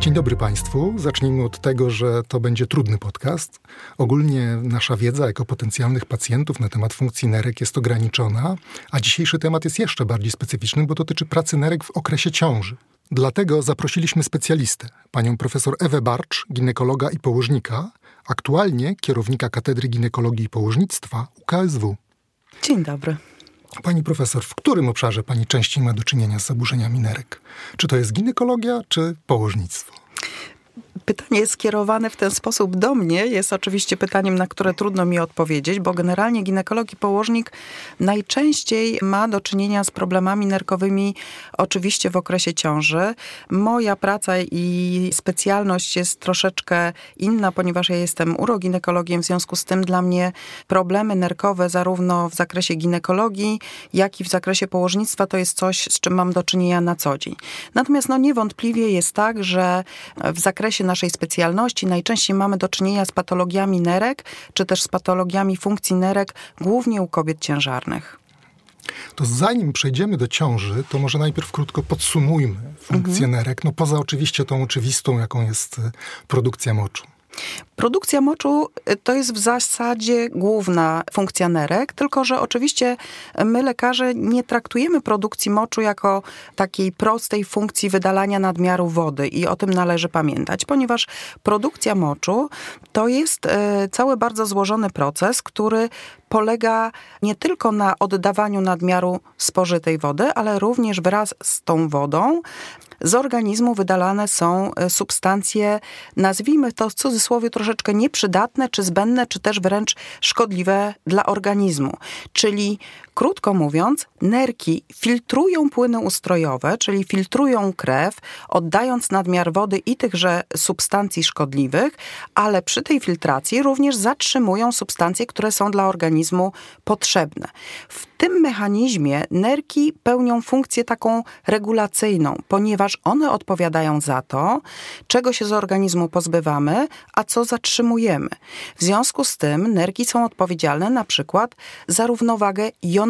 Dzień dobry Państwu. Zacznijmy od tego, że to będzie trudny podcast. Ogólnie nasza wiedza jako potencjalnych pacjentów na temat funkcji nerek jest ograniczona, a dzisiejszy temat jest jeszcze bardziej specyficzny, bo dotyczy pracy nerek w okresie ciąży. Dlatego zaprosiliśmy specjalistę, panią profesor Ewę Barcz, ginekologa i położnika, aktualnie kierownika Katedry Ginekologii i Położnictwa UKSW. Dzień dobry. Pani profesor, w którym obszarze pani częściej ma do czynienia z zaburzeniami nerek? Czy to jest ginekologia, czy położnictwo? Pytanie skierowane w ten sposób do mnie jest oczywiście pytaniem, na które trudno mi odpowiedzieć, bo generalnie ginekolog i położnik najczęściej ma do czynienia z problemami nerkowymi oczywiście w okresie ciąży. Moja praca i specjalność jest troszeczkę inna, ponieważ ja jestem uroginekologiem, w związku z tym dla mnie problemy nerkowe zarówno w zakresie ginekologii, jak i w zakresie położnictwa to jest coś, z czym mam do czynienia na co dzień. Natomiast no niewątpliwie jest tak, że w zakresie naszej specjalności najczęściej mamy do czynienia z patologiami nerek, czy też z patologiami funkcji nerek, głównie u kobiet ciężarnych. To zanim przejdziemy do ciąży, to może najpierw krótko podsumujmy funkcję mhm. nerek, no poza oczywiście tą oczywistą, jaką jest e, produkcja moczu. Produkcja moczu y, to jest w zasadzie główna funkcja nerek, tylko że oczywiście my lekarze nie traktujemy produkcji moczu jako takiej prostej funkcji wydalania nadmiaru wody i o tym należy pamiętać, ponieważ produkcja moczu to jest y, cały bardzo złożony proces, który polega nie tylko na oddawaniu nadmiaru spożytej wody, ale również wraz z tą wodą z organizmu wydalane są e, substancje, nazwijmy to w cudzysłowie troszeczkę nieprzydatne, czy zbędne, czy też wręcz szkodliwe dla organizmu. Czyli Krótko mówiąc, nerki filtrują płyny ustrojowe, czyli filtrują krew, oddając nadmiar wody i tychże substancji szkodliwych, ale przy tej filtracji również zatrzymują substancje, które są dla organizmu potrzebne. W tym mechanizmie nerki pełnią funkcję taką regulacyjną, ponieważ one odpowiadają za to, czego się z organizmu pozbywamy, a co zatrzymujemy. W związku z tym nerki są odpowiedzialne na przykład za równowagę jonową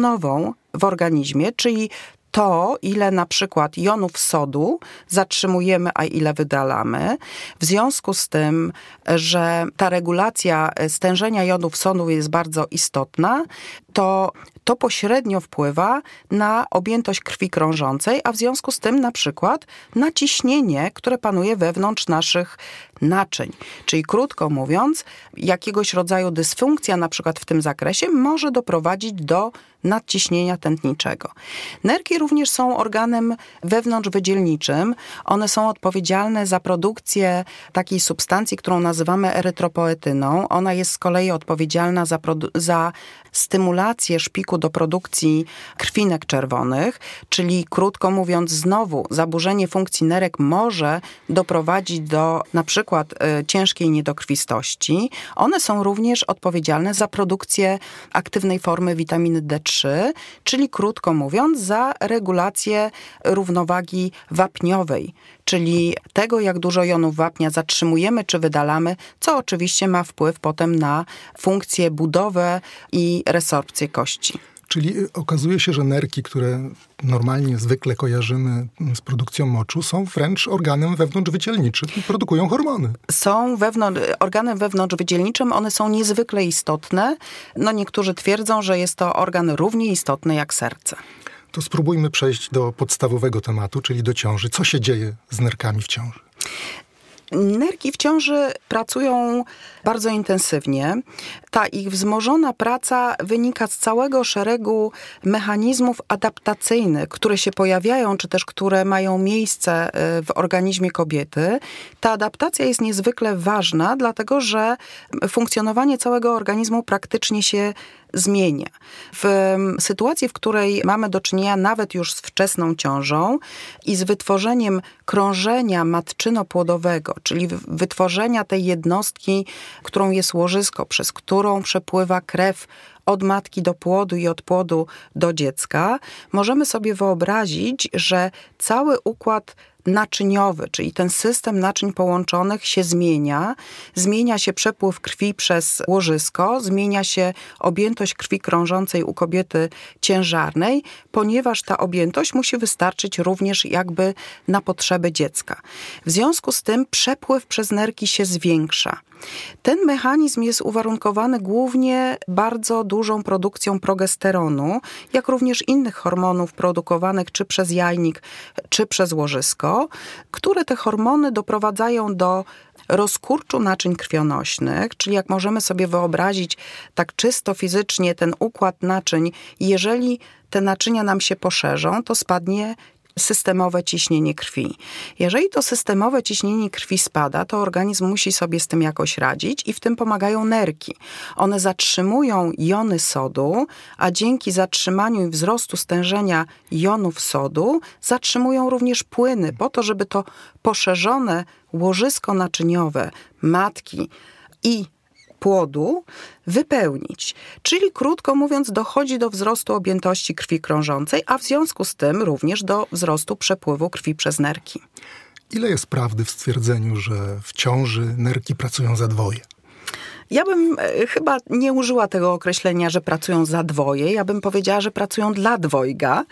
w organizmie, czyli to, ile na przykład jonów sodu zatrzymujemy, a ile wydalamy. W związku z tym, że ta regulacja stężenia jonów sodu jest bardzo istotna, to to pośrednio wpływa na objętość krwi krążącej, a w związku z tym na przykład na ciśnienie, które panuje wewnątrz naszych naczyń. Czyli krótko mówiąc, jakiegoś rodzaju dysfunkcja na przykład w tym zakresie może doprowadzić do nadciśnienia tętniczego. Nerki również są organem wewnątrzwydzielniczym. One są odpowiedzialne za produkcję takiej substancji, którą nazywamy erytropoetyną. Ona jest z kolei odpowiedzialna za, za stymulację szpiku do produkcji krwinek czerwonych, czyli krótko mówiąc, znowu zaburzenie funkcji nerek może doprowadzić do na przykład y, ciężkiej niedokrwistości. One są również odpowiedzialne za produkcję aktywnej formy witaminy D3, czyli krótko mówiąc, za regulację równowagi wapniowej czyli tego, jak dużo jonów wapnia zatrzymujemy czy wydalamy, co oczywiście ma wpływ potem na funkcję, budowę i resorpcję kości. Czyli okazuje się, że nerki, które normalnie zwykle kojarzymy z produkcją moczu, są wręcz organem wewnątrzwydzielniczym i produkują hormony. Są wewnątrz, organem wewnątrzwydzielniczym, one są niezwykle istotne. No niektórzy twierdzą, że jest to organ równie istotny jak serce. To spróbujmy przejść do podstawowego tematu, czyli do ciąży. Co się dzieje z nerkami w ciąży? Nerki w ciąży pracują bardzo intensywnie. Ta ich wzmożona praca wynika z całego szeregu mechanizmów adaptacyjnych, które się pojawiają, czy też które mają miejsce y, w organizmie kobiety. Ta adaptacja jest niezwykle ważna, dlatego że funkcjonowanie całego organizmu praktycznie się zmienia. W sytuacji, w której mamy do czynienia nawet już z wczesną ciążą i z wytworzeniem krążenia matczyno-płodowego, czyli wytworzenia tej jednostki, którą jest łożysko, przez którą przepływa krew od matki do płodu i od płodu do dziecka, możemy sobie wyobrazić, że cały układ naczyniowy, czyli ten system naczyń połączonych się zmienia, zmienia się przepływ krwi przez łożysko, zmienia się objętość krwi krążącej u kobiety ciężarnej, ponieważ ta objętość musi wystarczyć również jakby na potrzeby dziecka. W związku z tym przepływ przez nerki się zwiększa. Ten mechanizm jest uwarunkowany głównie bardzo dużą produkcją progesteronu, jak również innych hormonów produkowanych czy przez jajnik, czy przez łożysko, które te hormony doprowadzają do rozkurczu naczyń krwionośnych, czyli jak możemy sobie wyobrazić tak czysto fizycznie ten układ naczyń, jeżeli te naczynia nam się poszerzą, to spadnie systemowe ciśnienie krwi. Jeżeli to systemowe ciśnienie krwi spada, to organizm musi sobie z tym jakoś radzić i w tym pomagają nerki. One zatrzymują jony sodu, a dzięki zatrzymaniu i wzrostu stężenia jonów sodu zatrzymują również płyny po to, żeby to poszerzone łożysko naczyniowe matki i płodu wypełnić. Czyli krótko mówiąc, dochodzi do wzrostu objętości krwi krążącej, a w związku z tym również do wzrostu przepływu krwi przez nerki. Ile jest prawdy w stwierdzeniu, że w ciąży nerki pracują za dwoje? Ja bym e, chyba nie użyła tego określenia, że pracują za dwoje. Ja bym powiedziała, że pracują dla dwojga,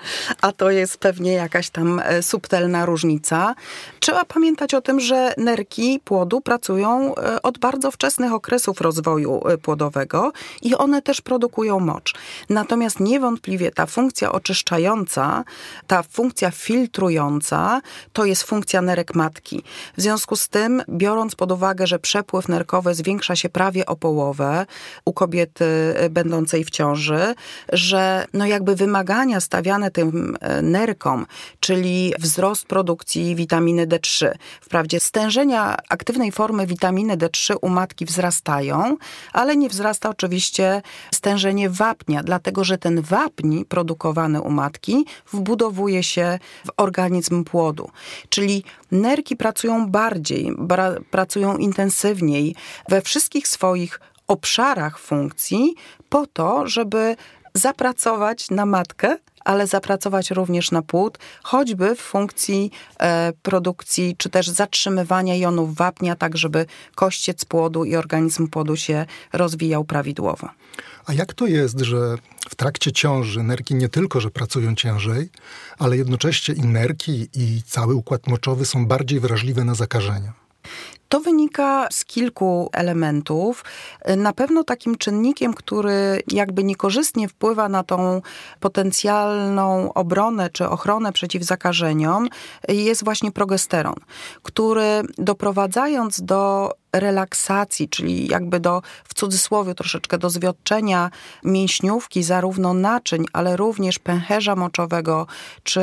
a to jest pewnie jakaś tam e, subtelna różnica. Trzeba pamiętać o tym, że nerki płodu pracują e, od bardzo wczesnych okresów rozwoju płodowego i one też produkują mocz. Natomiast niewątpliwie ta funkcja oczyszczająca, ta funkcja filtrująca, to jest funkcja nerek matki. W związku z tym, biorąc pod uwagę, że przepływ nerkowy zwiększa się prawie o połowę u kobiety e, będącej w ciąży, że no jakby wymagania stawiane tym e, nerkom, czyli wzrost produkcji witaminy D3, wprawdzie stężenia aktywnej formy witaminy D3 u matki wzrastają, ale nie wzrasta oczywiście stężenie wapnia, dlatego że ten wapń produkowany u matki wbudowuje się w organizm płodu. Czyli nerki pracują bardziej, pracują intensywniej we wszystkich swoich swoich obszarach funkcji po to, żeby zapracować na matkę, ale zapracować również na płód, choćby w funkcji e, produkcji czy też zatrzymywania jonów wapnia, tak żeby kościec płodu i organizm płodu się rozwijał prawidłowo. A jak to jest, że w trakcie ciąży nerki nie tylko, że pracują ciężej, ale jednocześnie i nerki i cały układ moczowy są bardziej wrażliwe na zakażenia? To wynika z kilku elementów. Na pewno takim czynnikiem, który jakby niekorzystnie wpływa na tą potencjalną obronę czy ochronę przeciw zakażeniom, jest właśnie progesteron, który doprowadzając do relaksacji, czyli jakby do, w cudzysłowie troszeczkę, do zwiotczenia mięśniówki, zarówno naczyń, ale również pęcherza moczowego czy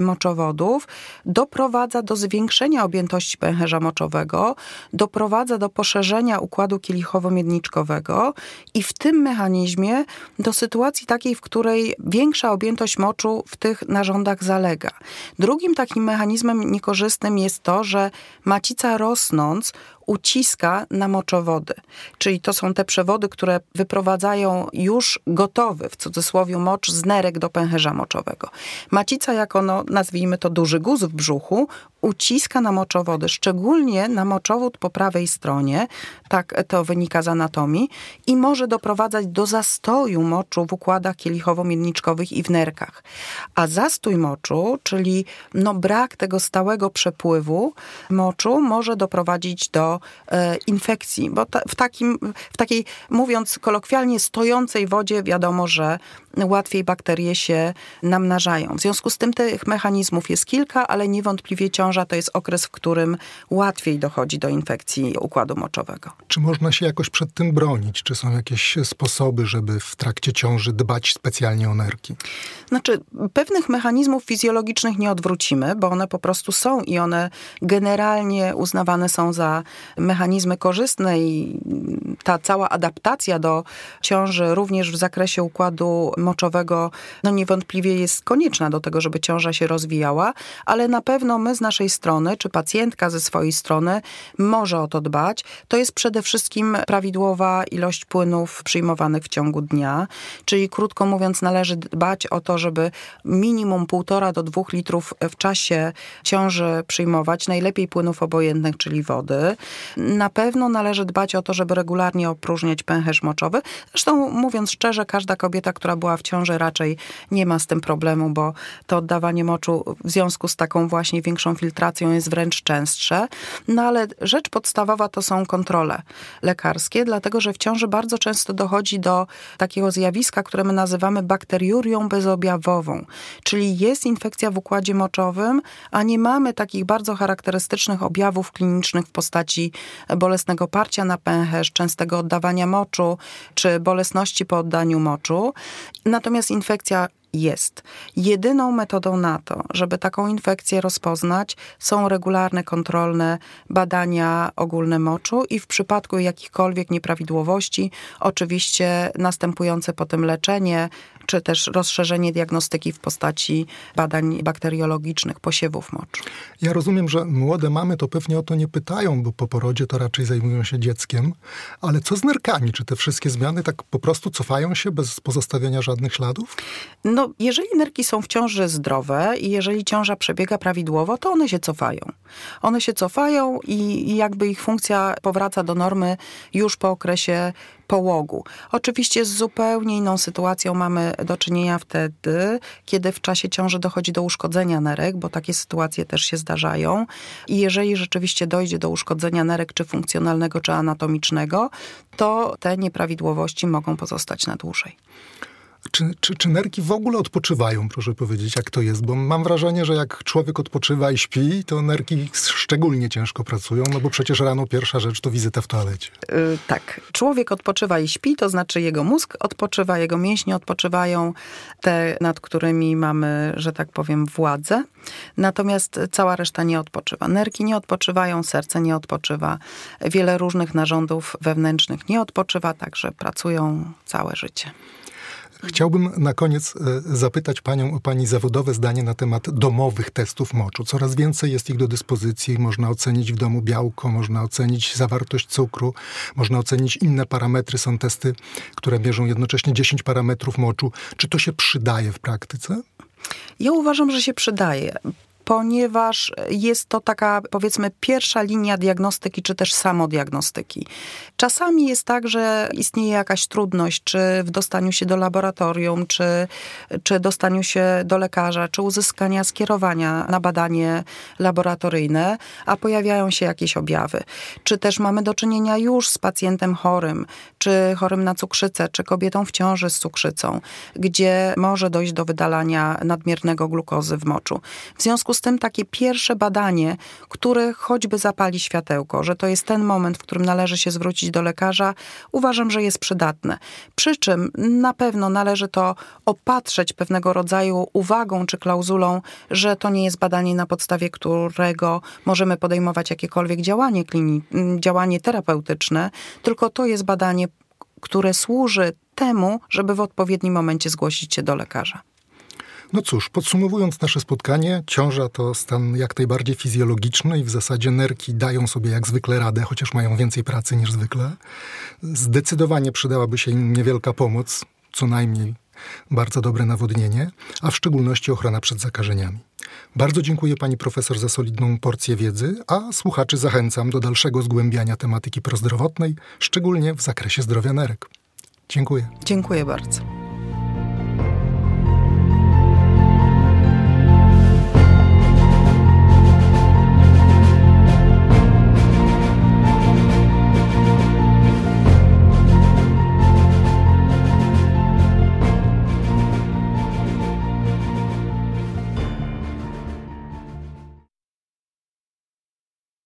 moczowodów, doprowadza do zwiększenia objętości pęcherza moczowego, doprowadza do poszerzenia układu kielichowo-miedniczkowego i w tym mechanizmie do sytuacji takiej, w której większa objętość moczu w tych narządach zalega. Drugim takim mechanizmem niekorzystnym jest to, że macica rosnąc uciska na moczowody. Czyli to są te przewody, które wyprowadzają już gotowy, w cudzysłowie, mocz z nerek do pęcherza moczowego. Macica, jako no, nazwijmy to duży guz w brzuchu, uciska na moczowody, szczególnie na moczowód po prawej stronie, tak to wynika z anatomii, i może doprowadzać do zastoju moczu w układach kielichowo-miedniczkowych i w nerkach. A zastój moczu, czyli no brak tego stałego przepływu moczu, może doprowadzić do e, infekcji, bo ta, w, takim, w takiej, mówiąc kolokwialnie, stojącej wodzie wiadomo, że łatwiej bakterie się namnażają. W związku z tym tych mechanizmów jest kilka, ale niewątpliwie ciąża to jest okres, w którym łatwiej dochodzi do infekcji układu moczowego. Czy można się jakoś przed tym bronić? Czy są jakieś sposoby, żeby w trakcie ciąży dbać specjalnie o nerki? Znaczy, pewnych mechanizmów fizjologicznych nie odwrócimy, bo one po prostu są i one generalnie uznawane są za mechanizmy korzystne i ta cała adaptacja do ciąży również w zakresie układu moczowego no niewątpliwie jest konieczna do tego, żeby ciąża się rozwijała, ale na pewno my z naszej naszej strony, czy pacjentka ze swojej strony może o to dbać, to jest przede wszystkim prawidłowa ilość płynów przyjmowanych w ciągu dnia. Czyli krótko mówiąc, należy dbać o to, żeby minimum 1,5 do 2 litrów w czasie ciąży przyjmować, najlepiej płynów obojętnych, czyli wody. Na pewno należy dbać o to, żeby regularnie opróżniać pęcherz moczowy. Zresztą mówiąc szczerze, każda kobieta, która była w ciąży raczej nie ma z tym problemu, bo to oddawanie moczu w związku z taką właśnie większą filtracją jest wręcz częstsze. No ale rzecz podstawowa to są kontrole lekarskie, dlatego że w ciąży bardzo często dochodzi do takiego zjawiska, które my nazywamy bakteriurią bezobjawową, czyli jest infekcja w układzie moczowym, a nie mamy takich bardzo charakterystycznych objawów klinicznych w postaci bolesnego parcia na pęcherz, częstego oddawania moczu, czy bolesności po oddaniu moczu. Natomiast infekcja jest. Jedyną metodą na to, żeby taką infekcję rozpoznać, są regularne kontrolne badania ogólne moczu i w przypadku jakichkolwiek nieprawidłowości, oczywiście następujące potem leczenie, czy też rozszerzenie diagnostyki w postaci badań bakteriologicznych posiewów moczu. Ja rozumiem, że młode mamy to pewnie o to nie pytają, bo po porodzie to raczej zajmują się dzieckiem, ale co z nerkami? Czy te wszystkie zmiany tak po prostu cofają się bez pozostawienia żadnych śladów? No, jeżeli nerki są w ciąży zdrowe i jeżeli ciąża przebiega prawidłowo, to one się cofają. One się cofają i jakby ich funkcja powraca do normy już po okresie połogu. Oczywiście z zupełnie inną sytuacją mamy do czynienia wtedy, kiedy w czasie ciąży dochodzi do uszkodzenia nerek, bo takie sytuacje też się zdarzają. I jeżeli rzeczywiście dojdzie do uszkodzenia nerek, czy funkcjonalnego, czy anatomicznego, to te nieprawidłowości mogą pozostać na dłużej. Czy, czy, czy nerki w ogóle odpoczywają, proszę powiedzieć, jak to jest? Bo mam wrażenie, że jak człowiek odpoczywa i śpi, to nerki szczególnie ciężko pracują, no bo przecież rano pierwsza rzecz to wizyta w toalecie. Yy, tak. Człowiek odpoczywa i śpi, to znaczy jego mózg odpoczywa, jego mięśnie odpoczywają, te, nad którymi mamy, że tak powiem, władzę. Natomiast cała reszta nie odpoczywa. Nerki nie odpoczywają, serce nie odpoczywa. Wiele różnych narządów wewnętrznych nie odpoczywa, także pracują całe życie. Chciałbym na koniec e, zapytać Panią o Pani zawodowe zdanie na temat domowych testów moczu. Coraz więcej jest ich do dyspozycji. Można ocenić w domu białko, można ocenić zawartość cukru, można ocenić inne parametry. Są testy, które mierzą jednocześnie 10 parametrów moczu. Czy to się przydaje w praktyce? Ja uważam, że się przydaje ponieważ jest to taka, powiedzmy, pierwsza linia diagnostyki, czy też samodiagnostyki. Czasami jest tak, że istnieje jakaś trudność, czy w dostaniu się do laboratorium, czy, czy dostaniu się do lekarza, czy uzyskania skierowania na badanie laboratoryjne, a pojawiają się jakieś objawy. Czy też mamy do czynienia już z pacjentem chorym, czy chorym na cukrzycę, czy kobietą w ciąży z cukrzycą, gdzie może dojść do wydalania nadmiernego glukozy w moczu. W związku z tym takie pierwsze badanie, które choćby zapali światełko, że to jest ten moment, w którym należy się zwrócić do lekarza, uważam, że jest przydatne. Przy czym na pewno należy to opatrzeć pewnego rodzaju uwagą czy klauzulą, że to nie jest badanie, na podstawie którego możemy podejmować jakiekolwiek działanie, klini- działanie terapeutyczne, tylko to jest badanie, które służy temu, żeby w odpowiednim momencie zgłosić się do lekarza. No cóż, podsumowując nasze spotkanie, ciąża to stan jak najbardziej fizjologiczny i w zasadzie nerki dają sobie jak zwykle radę, chociaż mają więcej pracy niż zwykle. Zdecydowanie przydałaby się im niewielka pomoc, co najmniej bardzo dobre nawodnienie, a w szczególności ochrona przed zakażeniami. Bardzo dziękuję pani profesor za solidną porcję wiedzy, a słuchaczy zachęcam do dalszego zgłębiania tematyki prozdrowotnej, szczególnie w zakresie zdrowia nerek. Dziękuję. Dziękuję bardzo.